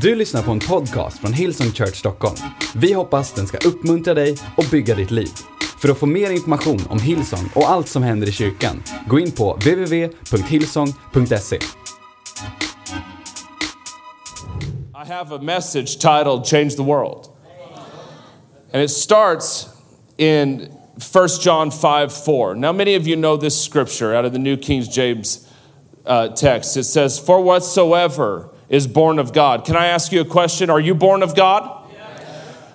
Du lyssnar på en podcast från Hillsong Church Stockholm. Vi hoppas den ska uppmuntra dig och bygga ditt liv. För att få mer information om Hillsong och allt som händer i kyrkan, gå in på www.hillsong.se. I have a message titled Change the World. And it starts in 1 John 5 4. Now, many of you know this scripture out of the New King James uh, text. It says, For whatsoever is born of God. Can I ask you a question? Are you born of God?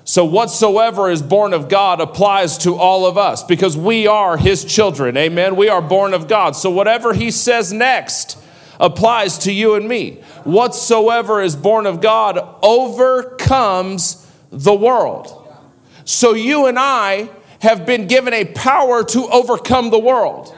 So, whatsoever is born of God applies to all of us because we are His children. Amen. We are born of God. So, whatever He says next applies to you and me. Whatsoever is born of God overcomes the world. So, you and I have been given a power to overcome the world.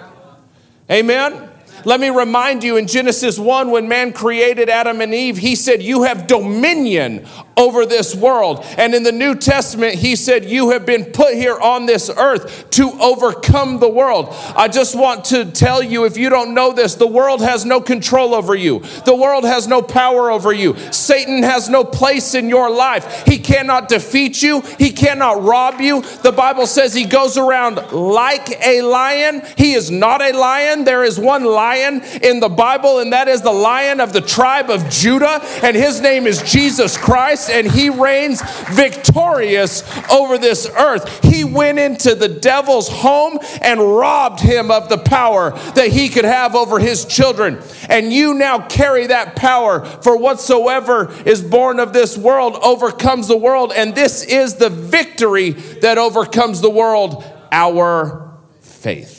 Amen. Let me remind you in Genesis 1, when man created Adam and Eve, he said, You have dominion over this world. And in the New Testament, he said, You have been put here on this earth to overcome the world. I just want to tell you, if you don't know this, the world has no control over you, the world has no power over you. Satan has no place in your life. He cannot defeat you, he cannot rob you. The Bible says he goes around like a lion. He is not a lion. There is one lion in the Bible, and that is the lion of the tribe of Judah, and his name is Jesus Christ, and he reigns victorious over this earth. He went into the devil's home and robbed him of the power that he could have over his children. And you now carry that power, for whatsoever is born of this world overcomes the world, and this is the victory that overcomes the world our faith.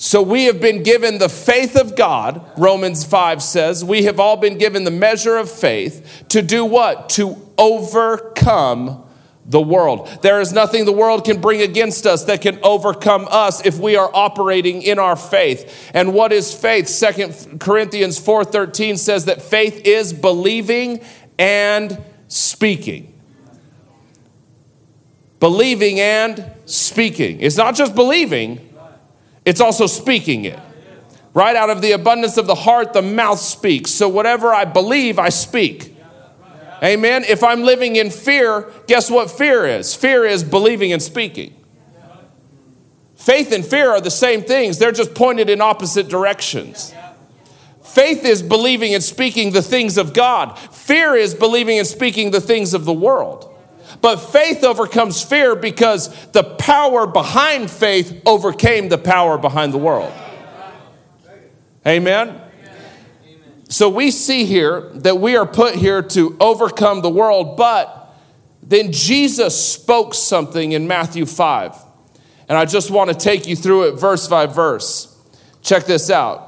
So we have been given the faith of God, Romans 5 says. We have all been given the measure of faith to do what? To overcome the world. There is nothing the world can bring against us that can overcome us if we are operating in our faith. And what is faith? Second Corinthians 4:13 says that faith is believing and speaking. Believing and speaking. It's not just believing, it's also speaking it. Right out of the abundance of the heart, the mouth speaks. So whatever I believe, I speak. Amen. If I'm living in fear, guess what fear is? Fear is believing and speaking. Faith and fear are the same things, they're just pointed in opposite directions. Faith is believing and speaking the things of God, fear is believing and speaking the things of the world. But faith overcomes fear because the power behind faith overcame the power behind the world. Amen? So we see here that we are put here to overcome the world, but then Jesus spoke something in Matthew 5. And I just want to take you through it verse by verse. Check this out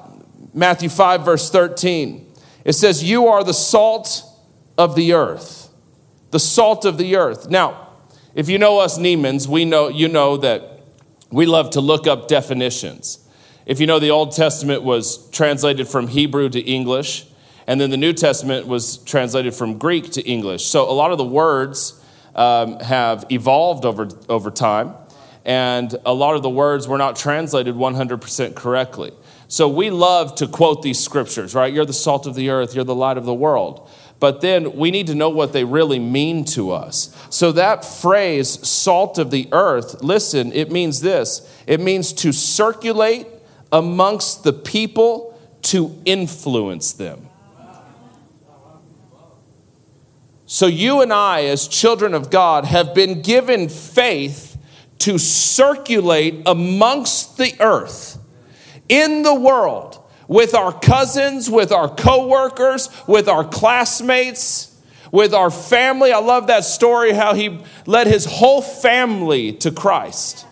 Matthew 5, verse 13. It says, You are the salt of the earth the salt of the earth. Now, if you know us Niemans, we know you know that we love to look up definitions. If you know the Old Testament was translated from Hebrew to English, and then the New Testament was translated from Greek to English. So a lot of the words um, have evolved over, over time, and a lot of the words were not translated 100% correctly. So we love to quote these scriptures, right? You're the salt of the earth, you're the light of the world but then we need to know what they really mean to us. So that phrase, salt of the earth, listen, it means this it means to circulate amongst the people to influence them. So you and I, as children of God, have been given faith to circulate amongst the earth in the world with our cousins, with our coworkers, with our classmates, with our family. I love that story how he led his whole family to Christ.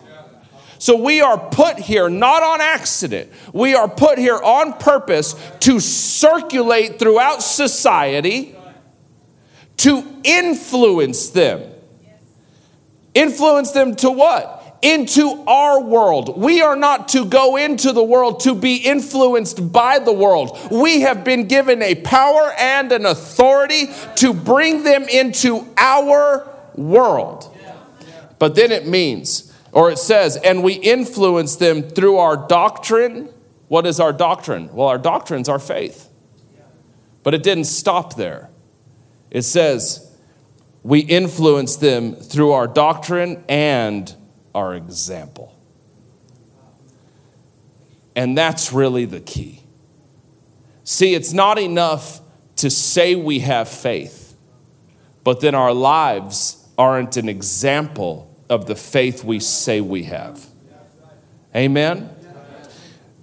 So we are put here not on accident. We are put here on purpose to circulate throughout society to influence them. Influence them to what? Into our world. We are not to go into the world to be influenced by the world. We have been given a power and an authority to bring them into our world. But then it means, or it says, and we influence them through our doctrine. What is our doctrine? Well, our doctrine's our faith. But it didn't stop there. It says, we influence them through our doctrine and our example. And that's really the key. See, it's not enough to say we have faith, but then our lives aren't an example of the faith we say we have. Amen?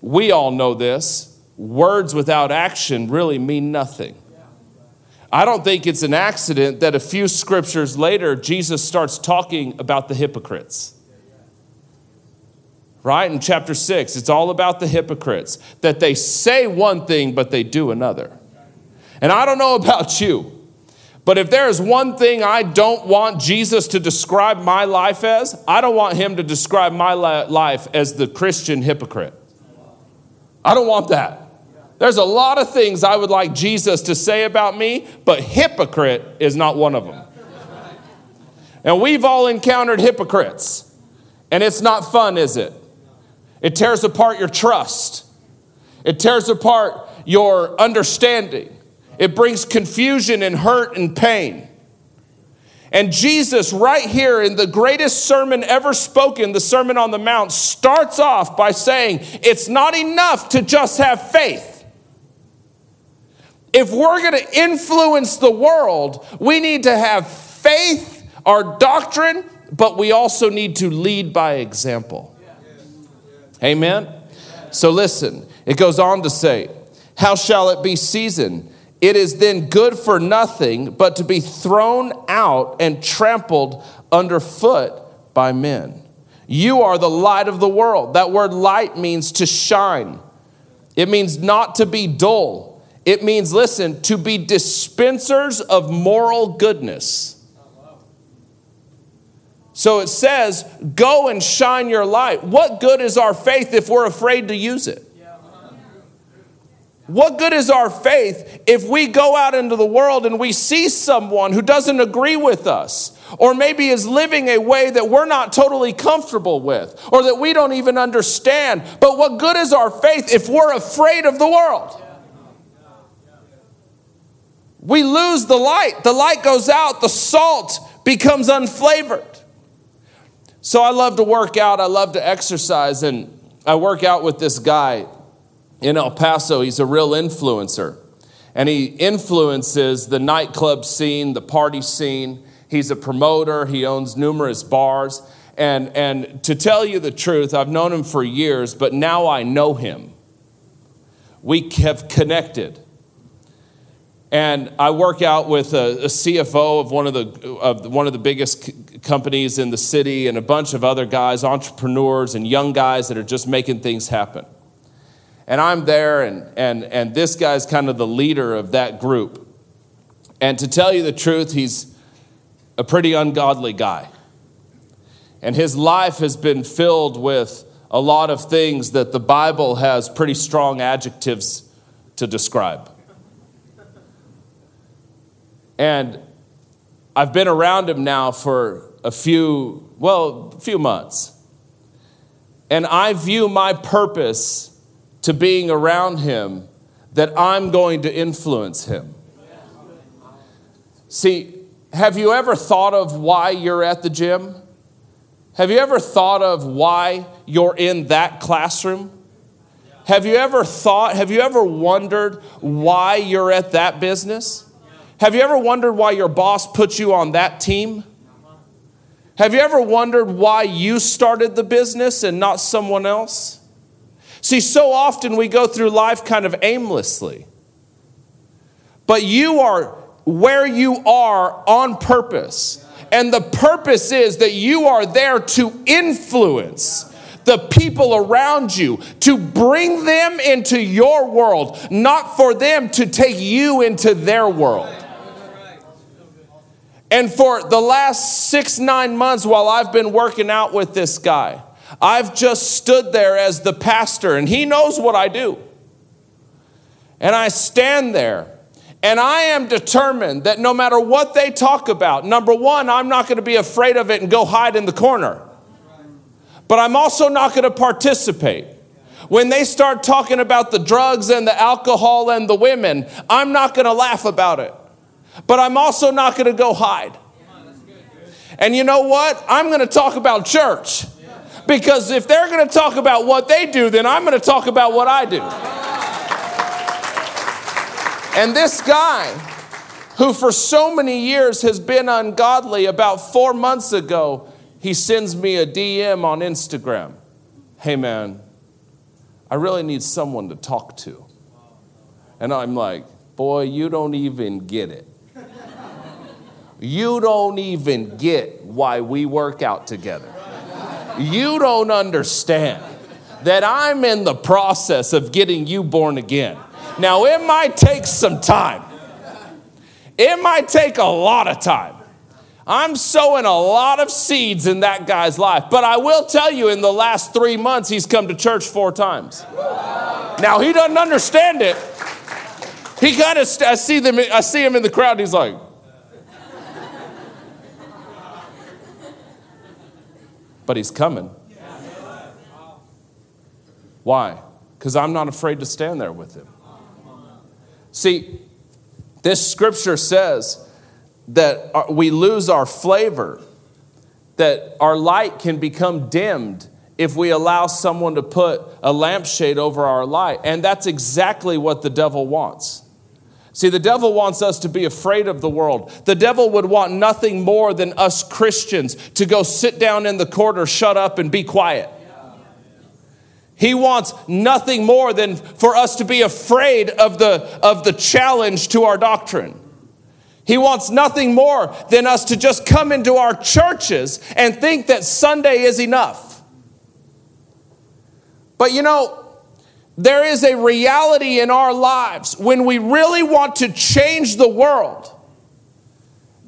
We all know this. Words without action really mean nothing. I don't think it's an accident that a few scriptures later, Jesus starts talking about the hypocrites. Right? In chapter 6, it's all about the hypocrites, that they say one thing, but they do another. And I don't know about you, but if there is one thing I don't want Jesus to describe my life as, I don't want him to describe my life as the Christian hypocrite. I don't want that. There's a lot of things I would like Jesus to say about me, but hypocrite is not one of them. And we've all encountered hypocrites, and it's not fun, is it? It tears apart your trust, it tears apart your understanding. It brings confusion and hurt and pain. And Jesus, right here in the greatest sermon ever spoken, the Sermon on the Mount, starts off by saying, It's not enough to just have faith. If we're going to influence the world, we need to have faith, our doctrine, but we also need to lead by example. Amen? So listen, it goes on to say, How shall it be seasoned? It is then good for nothing but to be thrown out and trampled underfoot by men. You are the light of the world. That word light means to shine, it means not to be dull. It means, listen, to be dispensers of moral goodness. So it says, go and shine your light. What good is our faith if we're afraid to use it? What good is our faith if we go out into the world and we see someone who doesn't agree with us, or maybe is living a way that we're not totally comfortable with, or that we don't even understand? But what good is our faith if we're afraid of the world? We lose the light. The light goes out, the salt becomes unflavored. So I love to work out, I love to exercise, and I work out with this guy in El Paso. He's a real influencer. And he influences the nightclub scene, the party scene. He's a promoter, he owns numerous bars. And, and to tell you the truth, I've known him for years, but now I know him. We have connected. And I work out with a, a CFO of one of, the, of one of the biggest companies in the city and a bunch of other guys, entrepreneurs and young guys that are just making things happen. And I'm there, and, and, and this guy's kind of the leader of that group. And to tell you the truth, he's a pretty ungodly guy. And his life has been filled with a lot of things that the Bible has pretty strong adjectives to describe. And I've been around him now for a few, well, a few months. And I view my purpose to being around him that I'm going to influence him. See, have you ever thought of why you're at the gym? Have you ever thought of why you're in that classroom? Have you ever thought, have you ever wondered why you're at that business? Have you ever wondered why your boss put you on that team? Have you ever wondered why you started the business and not someone else? See, so often we go through life kind of aimlessly. But you are where you are on purpose. And the purpose is that you are there to influence the people around you, to bring them into your world, not for them to take you into their world. And for the last six, nine months while I've been working out with this guy, I've just stood there as the pastor, and he knows what I do. And I stand there, and I am determined that no matter what they talk about, number one, I'm not going to be afraid of it and go hide in the corner. But I'm also not going to participate. When they start talking about the drugs and the alcohol and the women, I'm not going to laugh about it. But I'm also not going to go hide. And you know what? I'm going to talk about church. Because if they're going to talk about what they do, then I'm going to talk about what I do. And this guy, who for so many years has been ungodly, about four months ago, he sends me a DM on Instagram. Hey, man, I really need someone to talk to. And I'm like, boy, you don't even get it. You don't even get why we work out together. You don't understand that I'm in the process of getting you born again. Now, it might take some time, it might take a lot of time. I'm sowing a lot of seeds in that guy's life. But I will tell you, in the last three months, he's come to church four times. Now, he doesn't understand it. He kind of, I see them, I see him in the crowd, he's like, but he's coming. Why? Because I'm not afraid to stand there with him. See, this scripture says that uh, we lose our flavor, that our light can become dimmed if we allow someone to put a lampshade over our light. And that's exactly what the devil wants. See, the devil wants us to be afraid of the world. The devil would want nothing more than us Christians to go sit down in the corner, shut up, and be quiet. He wants nothing more than for us to be afraid of the, of the challenge to our doctrine. He wants nothing more than us to just come into our churches and think that Sunday is enough. But you know, there is a reality in our lives when we really want to change the world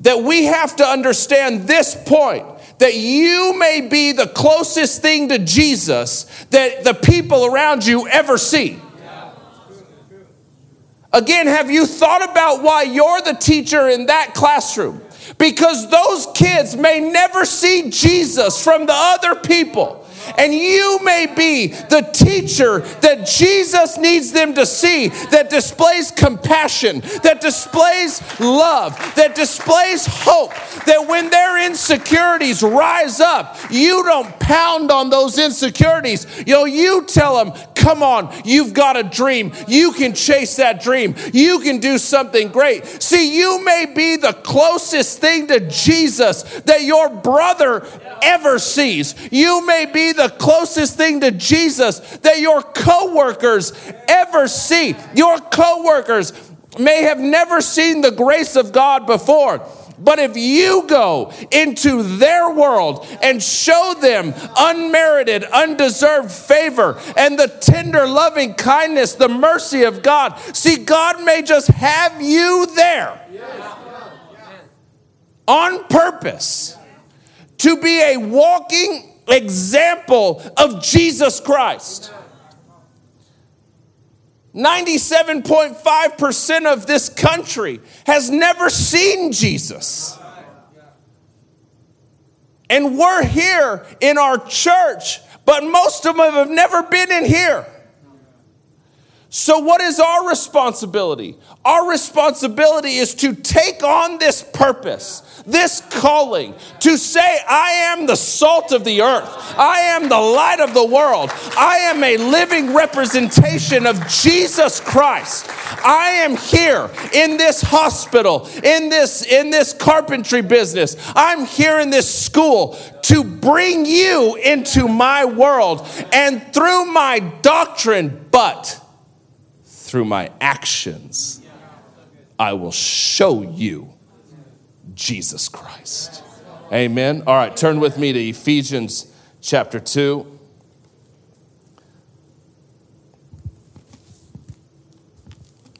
that we have to understand this point that you may be the closest thing to Jesus that the people around you ever see. Again, have you thought about why you're the teacher in that classroom? Because those kids may never see Jesus from the other people. And you may be the teacher that Jesus needs them to see that displays compassion, that displays love, that displays hope, that when their insecurities rise up, you don't pound on those insecurities. You know, you tell them, come on, you've got a dream. You can chase that dream. You can do something great. See, you may be the closest thing to Jesus that your brother ever sees. You may be the closest thing to Jesus that your coworkers ever see. Your coworkers may have never seen the grace of God before. But if you go into their world and show them unmerited, undeserved favor and the tender loving kindness, the mercy of God, see, God may just have you there on purpose to be a walking example of Jesus Christ. 97.5% of this country has never seen Jesus. And we're here in our church, but most of them have never been in here. So, what is our responsibility? Our responsibility is to take on this purpose, this calling, to say, I am the salt of the earth. I am the light of the world. I am a living representation of Jesus Christ. I am here in this hospital, in this, in this carpentry business. I'm here in this school to bring you into my world and through my doctrine, but through my actions, I will show you Jesus Christ. Amen. All right, turn with me to Ephesians chapter 2.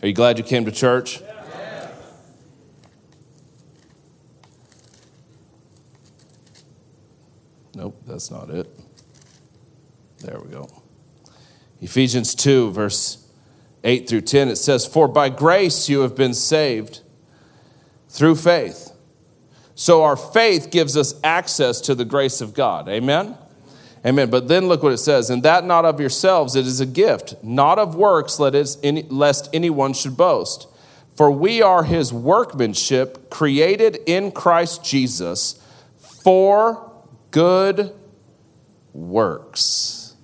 Are you glad you came to church? Nope, that's not it. There we go. Ephesians 2, verse 8 through 10, it says, For by grace you have been saved through faith. So our faith gives us access to the grace of God. Amen? Amen. But then look what it says, and that not of yourselves, it is a gift, not of works, lest anyone should boast. For we are his workmanship, created in Christ Jesus for good works.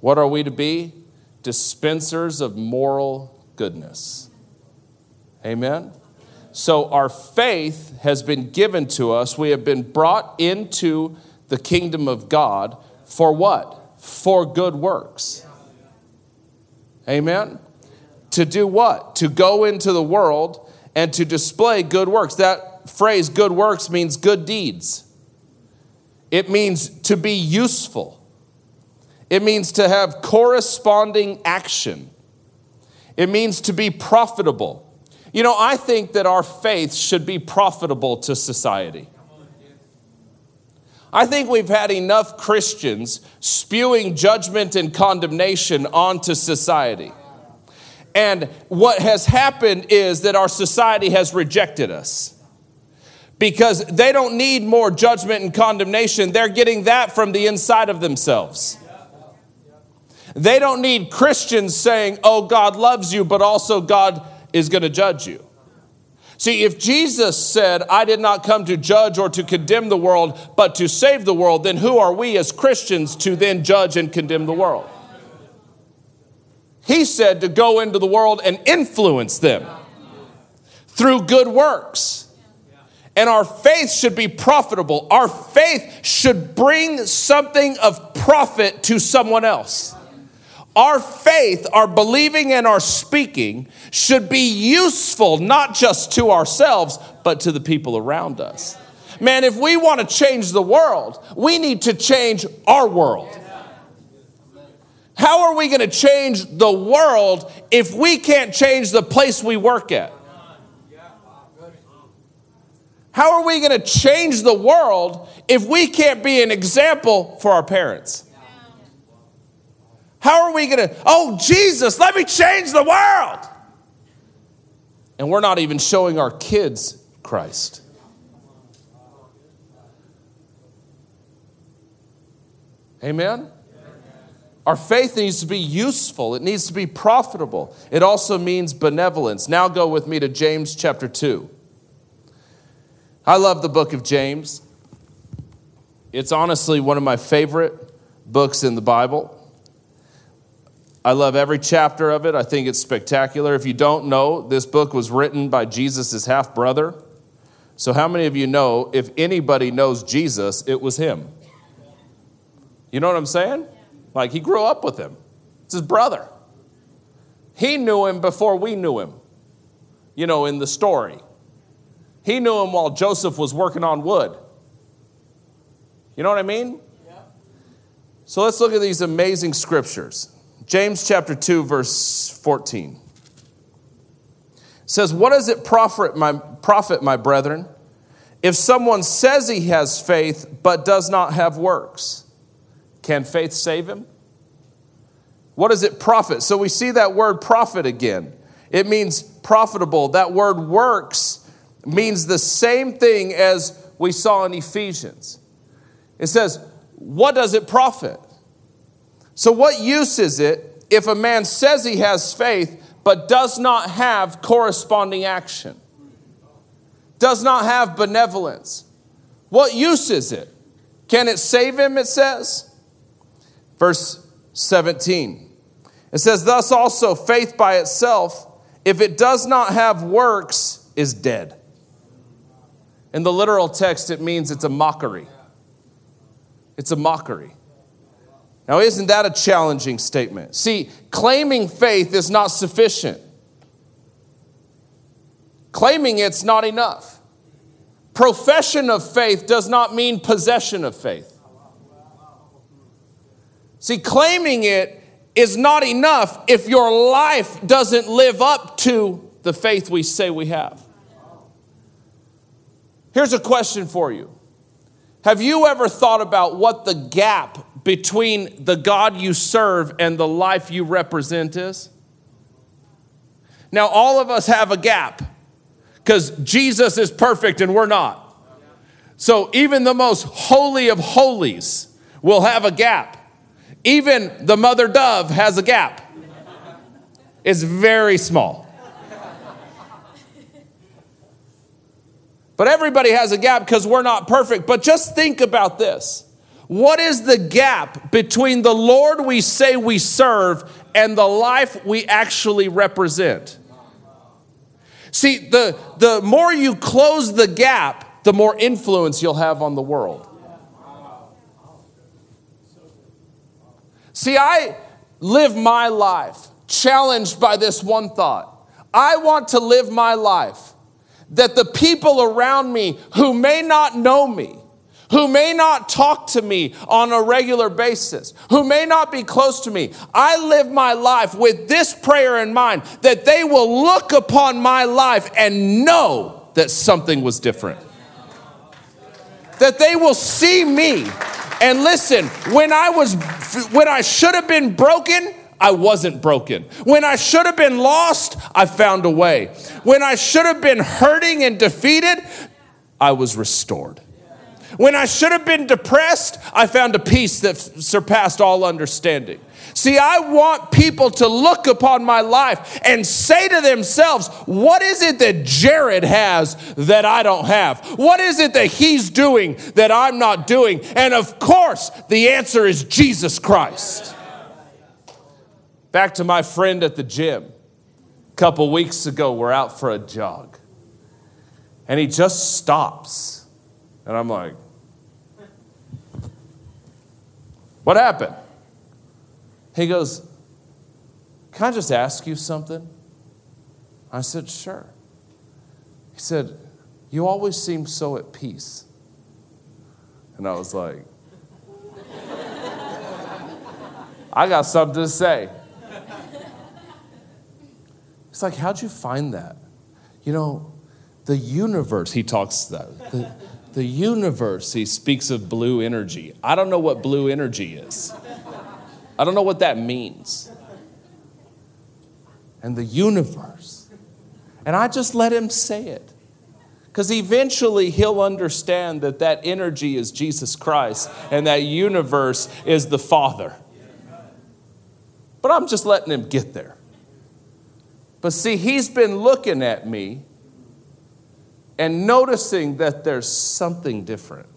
What are we to be? Dispensers of moral goodness. Amen. So our faith has been given to us. We have been brought into the kingdom of God for what? For good works. Amen to do what? To go into the world and to display good works. That phrase, good works, means good deeds. It means to be useful. It means to have corresponding action. It means to be profitable. You know, I think that our faith should be profitable to society. I think we've had enough Christians spewing judgment and condemnation onto society. And what has happened is that our society has rejected us because they don't need more judgment and condemnation. They're getting that from the inside of themselves. They don't need Christians saying, oh, God loves you, but also God is going to judge you. See, if Jesus said, I did not come to judge or to condemn the world, but to save the world, then who are we as Christians to then judge and condemn the world? He said to go into the world and influence them through good works. And our faith should be profitable. Our faith should bring something of profit to someone else. Our faith, our believing, and our speaking should be useful not just to ourselves, but to the people around us. Man, if we want to change the world, we need to change our world. How are we going to change the world if we can't change the place we work at? How are we going to change the world if we can't be an example for our parents? How are we going to, oh, Jesus, let me change the world? And we're not even showing our kids Christ. Amen? Our faith needs to be useful, it needs to be profitable. It also means benevolence. Now go with me to James chapter 2. I love the book of James. It's honestly one of my favorite books in the Bible. I love every chapter of it. I think it's spectacular. If you don't know, this book was written by Jesus' half brother. So, how many of you know if anybody knows Jesus, it was him? You know what I'm saying? Like he grew up with him, it's his brother. He knew him before we knew him, you know, in the story. He knew him while Joseph was working on wood. You know what I mean? So let's look at these amazing scriptures. James chapter 2, verse 14 says, What does it profit, my, profit, my brethren, if someone says he has faith but does not have works? Can faith save him? What does it profit? So we see that word profit again. It means profitable. That word works means the same thing as we saw in Ephesians. It says, What does it profit? So, what use is it if a man says he has faith but does not have corresponding action? Does not have benevolence? What use is it? Can it save him, it says? Verse 17. It says, Thus also faith by itself, if it does not have works, is dead. In the literal text, it means it's a mockery. It's a mockery. Now, isn't that a challenging statement? See, claiming faith is not sufficient. Claiming it's not enough. Profession of faith does not mean possession of faith. See, claiming it is not enough if your life doesn't live up to the faith we say we have. Here's a question for you Have you ever thought about what the gap between the God you serve and the life you represent is? Now, all of us have a gap because Jesus is perfect and we're not. So, even the most holy of holies, will have a gap. Even the mother dove has a gap. It's very small. But everybody has a gap because we're not perfect. But just think about this. What is the gap between the Lord we say we serve and the life we actually represent? See, the, the more you close the gap, the more influence you'll have on the world. See, I live my life challenged by this one thought. I want to live my life that the people around me who may not know me, who may not talk to me on a regular basis, who may not be close to me, I live my life with this prayer in mind that they will look upon my life and know that something was different. That they will see me and listen, when I was when I should have been broken, I wasn't broken. When I should have been lost, I found a way. When I should have been hurting and defeated, I was restored. When I should have been depressed, I found a peace that surpassed all understanding. See, I want people to look upon my life and say to themselves, what is it that Jared has that I don't have? What is it that he's doing that I'm not doing? And of course, the answer is Jesus Christ. Back to my friend at the gym. A couple weeks ago, we're out for a jog. And he just stops. And I'm like, what happened? He goes, Can I just ask you something? I said, Sure. He said, You always seem so at peace. And I was like, I got something to say. It's like, how'd you find that? You know, the universe, he talks that. The, the universe, he speaks of blue energy. I don't know what blue energy is. I don't know what that means. And the universe. And I just let him say it. Because eventually he'll understand that that energy is Jesus Christ and that universe is the Father. But I'm just letting him get there. But see, he's been looking at me and noticing that there's something different.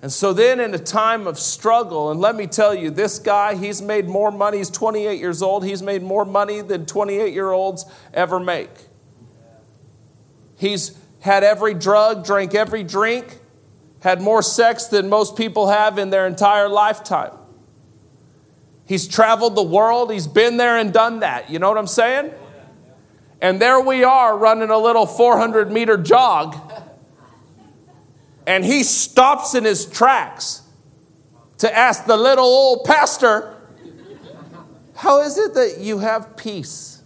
And so then, in a time of struggle, and let me tell you, this guy, he's made more money. He's 28 years old. He's made more money than 28 year olds ever make. He's had every drug, drank every drink, had more sex than most people have in their entire lifetime. He's traveled the world, he's been there and done that. You know what I'm saying? And there we are running a little 400 meter jog, and he stops in his tracks to ask the little old pastor, How is it that you have peace?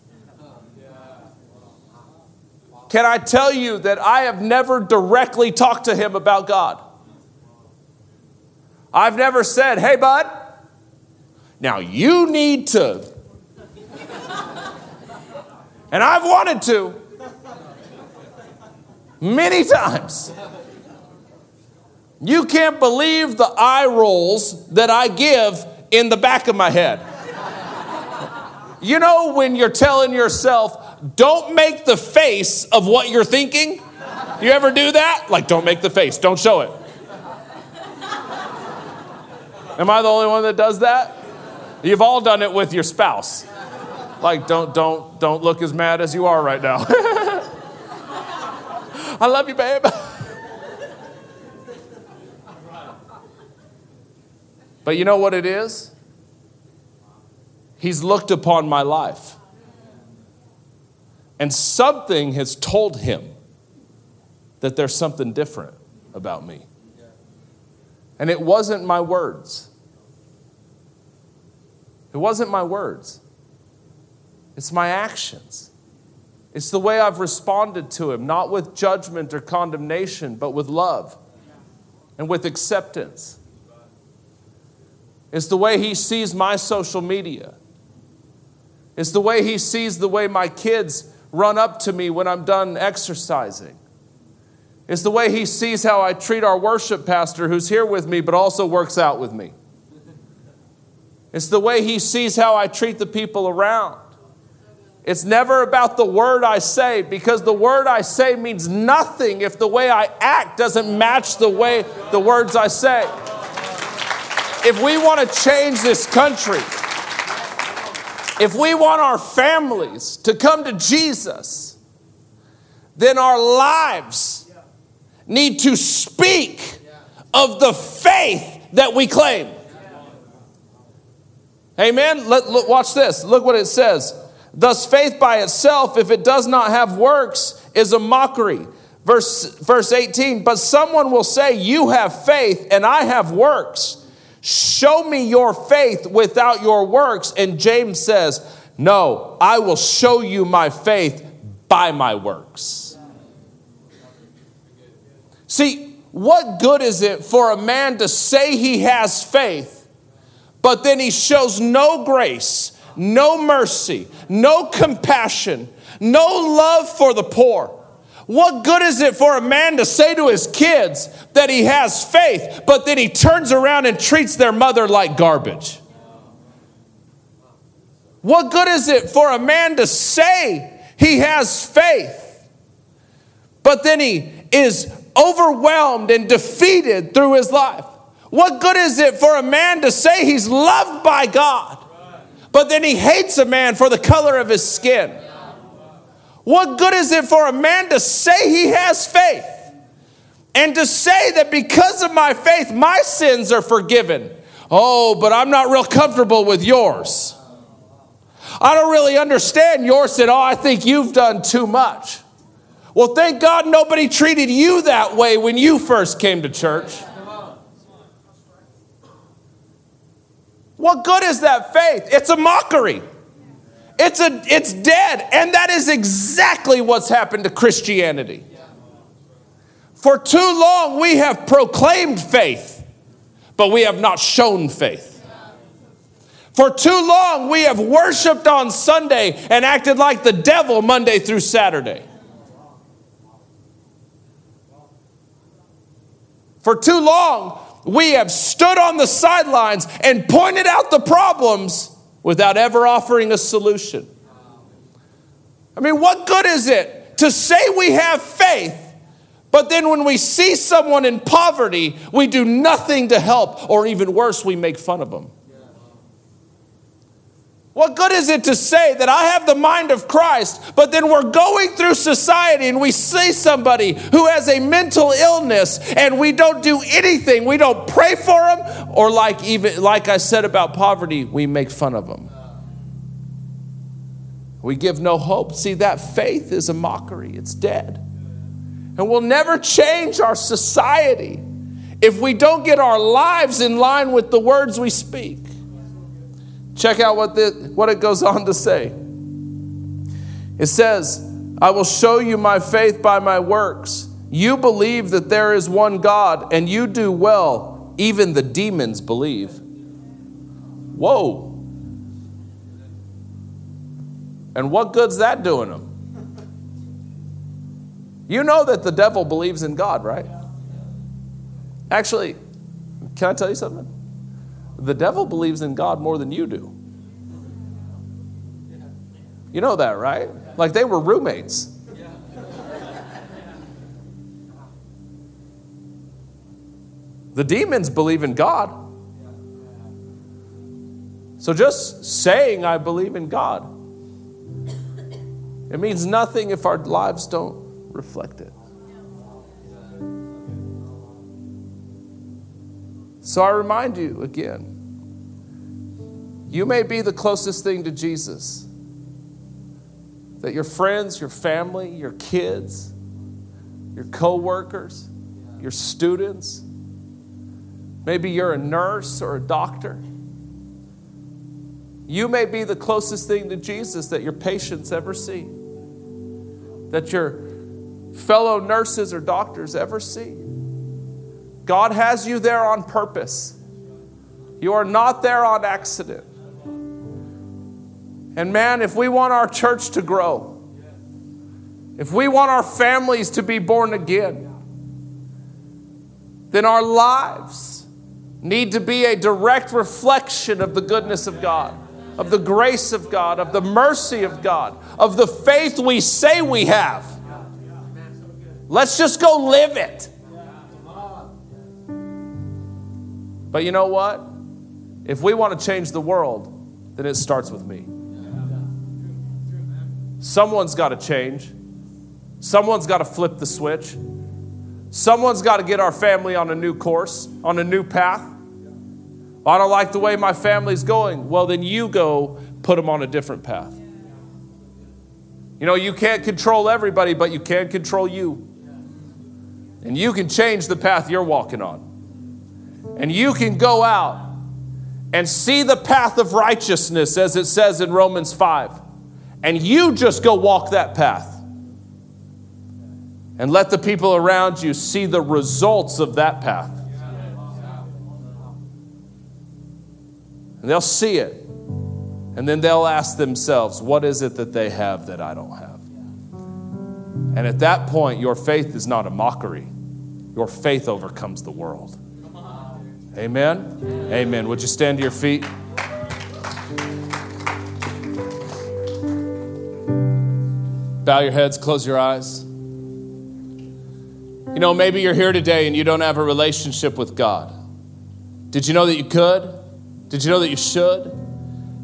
Can I tell you that I have never directly talked to him about God? I've never said, Hey, bud, now you need to. And I've wanted to many times. You can't believe the eye rolls that I give in the back of my head. You know, when you're telling yourself, don't make the face of what you're thinking? You ever do that? Like, don't make the face, don't show it. Am I the only one that does that? You've all done it with your spouse. Like, don't, don't, don't look as mad as you are right now. I love you, babe. but you know what it is? He's looked upon my life. And something has told him that there's something different about me. And it wasn't my words. It wasn't my words, it's my actions. It's the way I've responded to him, not with judgment or condemnation, but with love and with acceptance. It's the way he sees my social media. It's the way he sees the way my kids run up to me when I'm done exercising. It's the way He sees how I treat our worship pastor who's here with me but also works out with me. It's the way He sees how I treat the people around. It's never about the word I say because the word I say means nothing if the way I act doesn't match the way the words I say. If we want to change this country, if we want our families to come to Jesus, then our lives need to speak of the faith that we claim. Amen. Let, look, watch this. Look what it says. Thus, faith by itself, if it does not have works, is a mockery. Verse, verse 18, but someone will say, You have faith, and I have works. Show me your faith without your works. And James says, No, I will show you my faith by my works. See, what good is it for a man to say he has faith, but then he shows no grace? No mercy, no compassion, no love for the poor. What good is it for a man to say to his kids that he has faith, but then he turns around and treats their mother like garbage? What good is it for a man to say he has faith, but then he is overwhelmed and defeated through his life? What good is it for a man to say he's loved by God, but then he hates a man for the color of his skin. What good is it for a man to say he has faith and to say that because of my faith, my sins are forgiven? Oh, but I'm not real comfortable with yours. I don't really understand yours. Said, Oh, I think you've done too much. Well, thank God nobody treated you that way when you first came to church. What good is that faith? It's a mockery. It's, a, it's dead. And that is exactly what's happened to Christianity. For too long, we have proclaimed faith, but we have not shown faith. For too long, we have worshiped on Sunday and acted like the devil Monday through Saturday. For too long, we have stood on the sidelines and pointed out the problems without ever offering a solution. I mean, what good is it to say we have faith, but then when we see someone in poverty, we do nothing to help, or even worse, we make fun of them? What good is it to say that I have the mind of Christ, but then we're going through society and we see somebody who has a mental illness and we don't do anything. We don't pray for them, or like even like I said about poverty, we make fun of them. We give no hope. See, that faith is a mockery. It's dead. And we'll never change our society if we don't get our lives in line with the words we speak. Check out what, the, what it goes on to say. It says, I will show you my faith by my works. You believe that there is one God, and you do well. Even the demons believe. Whoa. And what good's that doing them? You know that the devil believes in God, right? Actually, can I tell you something? The devil believes in God more than you do. You know that, right? Like they were roommates. The demons believe in God. So just saying, I believe in God, it means nothing if our lives don't reflect it. So I remind you again you may be the closest thing to Jesus that your friends, your family, your kids, your coworkers, your students, maybe you're a nurse or a doctor. You may be the closest thing to Jesus that your patients ever see, that your fellow nurses or doctors ever see. God has you there on purpose. You are not there on accident. And man, if we want our church to grow, if we want our families to be born again, then our lives need to be a direct reflection of the goodness of God, of the grace of God, of the mercy of God, of the faith we say we have. Let's just go live it. But you know what? If we want to change the world, then it starts with me. Someone's got to change. Someone's got to flip the switch. Someone's got to get our family on a new course, on a new path. I don't like the way my family's going. Well, then you go put them on a different path. You know, you can't control everybody, but you can control you. And you can change the path you're walking on. And you can go out and see the path of righteousness, as it says in Romans 5. And you just go walk that path. And let the people around you see the results of that path. And they'll see it. And then they'll ask themselves, what is it that they have that I don't have? And at that point, your faith is not a mockery. Your faith overcomes the world. Amen? Amen. Would you stand to your feet? Bow your heads, close your eyes. You know, maybe you're here today and you don't have a relationship with God. Did you know that you could? Did you know that you should?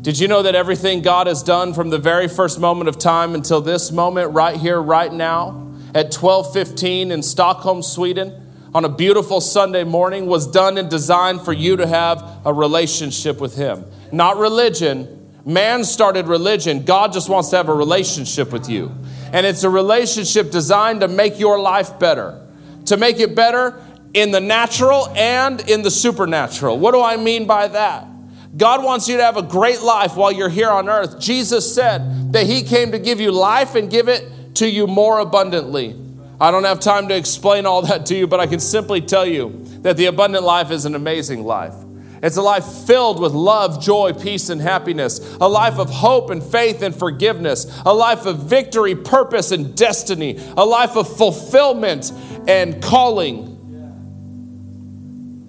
Did you know that everything God has done from the very first moment of time until this moment right here right now at 12:15 in Stockholm, Sweden on a beautiful Sunday morning was done and designed for you to have a relationship with him. Not religion. Man started religion. God just wants to have a relationship with you. And it's a relationship designed to make your life better. To make it better in the natural and in the supernatural. What do I mean by that? God wants you to have a great life while you're here on earth. Jesus said that He came to give you life and give it to you more abundantly. I don't have time to explain all that to you, but I can simply tell you that the abundant life is an amazing life. It's a life filled with love, joy, peace, and happiness. A life of hope and faith and forgiveness. A life of victory, purpose, and destiny. A life of fulfillment and calling.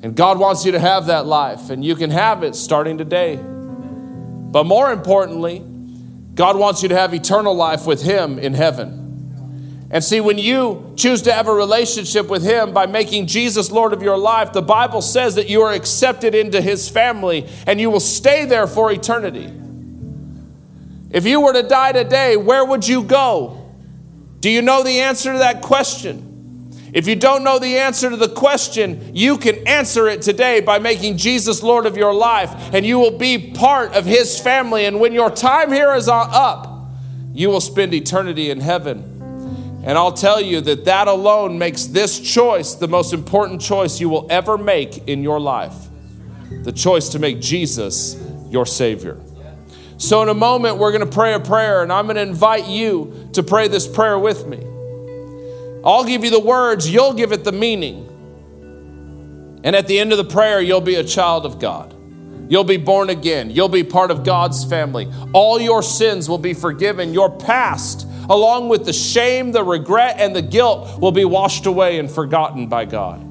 And God wants you to have that life, and you can have it starting today. But more importantly, God wants you to have eternal life with Him in heaven. And see, when you choose to have a relationship with Him by making Jesus Lord of your life, the Bible says that you are accepted into His family and you will stay there for eternity. If you were to die today, where would you go? Do you know the answer to that question? If you don't know the answer to the question, you can answer it today by making Jesus Lord of your life, and you will be part of His family. And when your time here is up, you will spend eternity in heaven. And I'll tell you that that alone makes this choice the most important choice you will ever make in your life the choice to make Jesus your Savior. So, in a moment, we're going to pray a prayer, and I'm going to invite you to pray this prayer with me. I'll give you the words, you'll give it the meaning. And at the end of the prayer, you'll be a child of God. You'll be born again. You'll be part of God's family. All your sins will be forgiven. Your past, along with the shame, the regret, and the guilt, will be washed away and forgotten by God.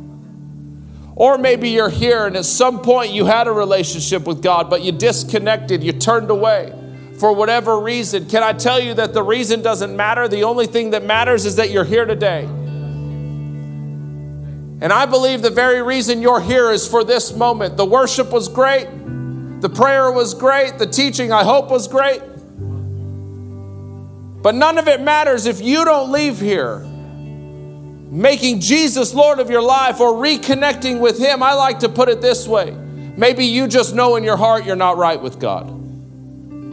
Or maybe you're here and at some point you had a relationship with God, but you disconnected, you turned away for whatever reason. Can I tell you that the reason doesn't matter? The only thing that matters is that you're here today. And I believe the very reason you're here is for this moment. The worship was great, the prayer was great, the teaching, I hope, was great. But none of it matters if you don't leave here making Jesus Lord of your life or reconnecting with Him. I like to put it this way maybe you just know in your heart you're not right with God.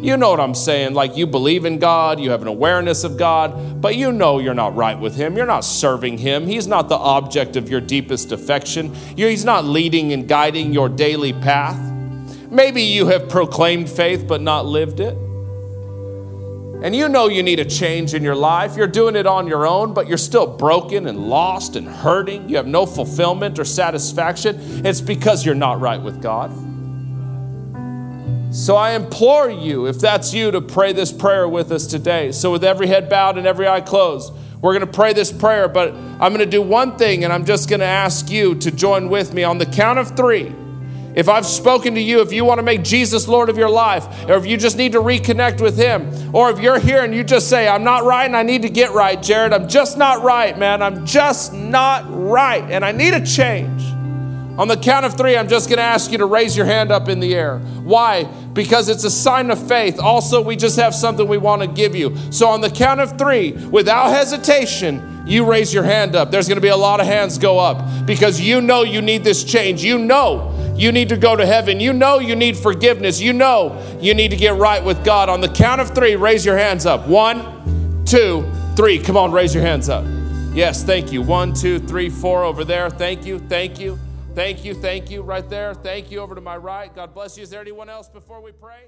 You know what I'm saying. Like you believe in God, you have an awareness of God, but you know you're not right with Him. You're not serving Him. He's not the object of your deepest affection. He's not leading and guiding your daily path. Maybe you have proclaimed faith but not lived it. And you know you need a change in your life. You're doing it on your own, but you're still broken and lost and hurting. You have no fulfillment or satisfaction. It's because you're not right with God. So I implore you, if that's you, to pray this prayer with us today. So, with every head bowed and every eye closed, We're going to pray this prayer, but I'm going to do one thing, and I'm just going to ask you to join with me on the count of three. If I've spoken to you, if you want to make Jesus Lord of your life, or if you just need to reconnect with Him, or if you're here and you just say, I'm not right and I need to get right, Jared, I'm just not right, man, I'm just not right, and I need a change. On the count of three, I'm just going to ask you to raise your hand up in the air. Why? Because it's a sign of faith. Also, we just have something we want to give you. So, on the count of three, without hesitation, you raise your hand up. There's going to be a lot of hands go up because you know you need this change. You know you need to go to heaven. You know you need forgiveness. You know you need to get right with God. On the count of three, raise your hands up. One, two, three. Come on, raise your hands up. Yes, thank you. One, two, three, four over there. Thank you, thank you. Thank you, thank you, right there. Thank you over to my right. God bless you. Is there anyone else before we pray?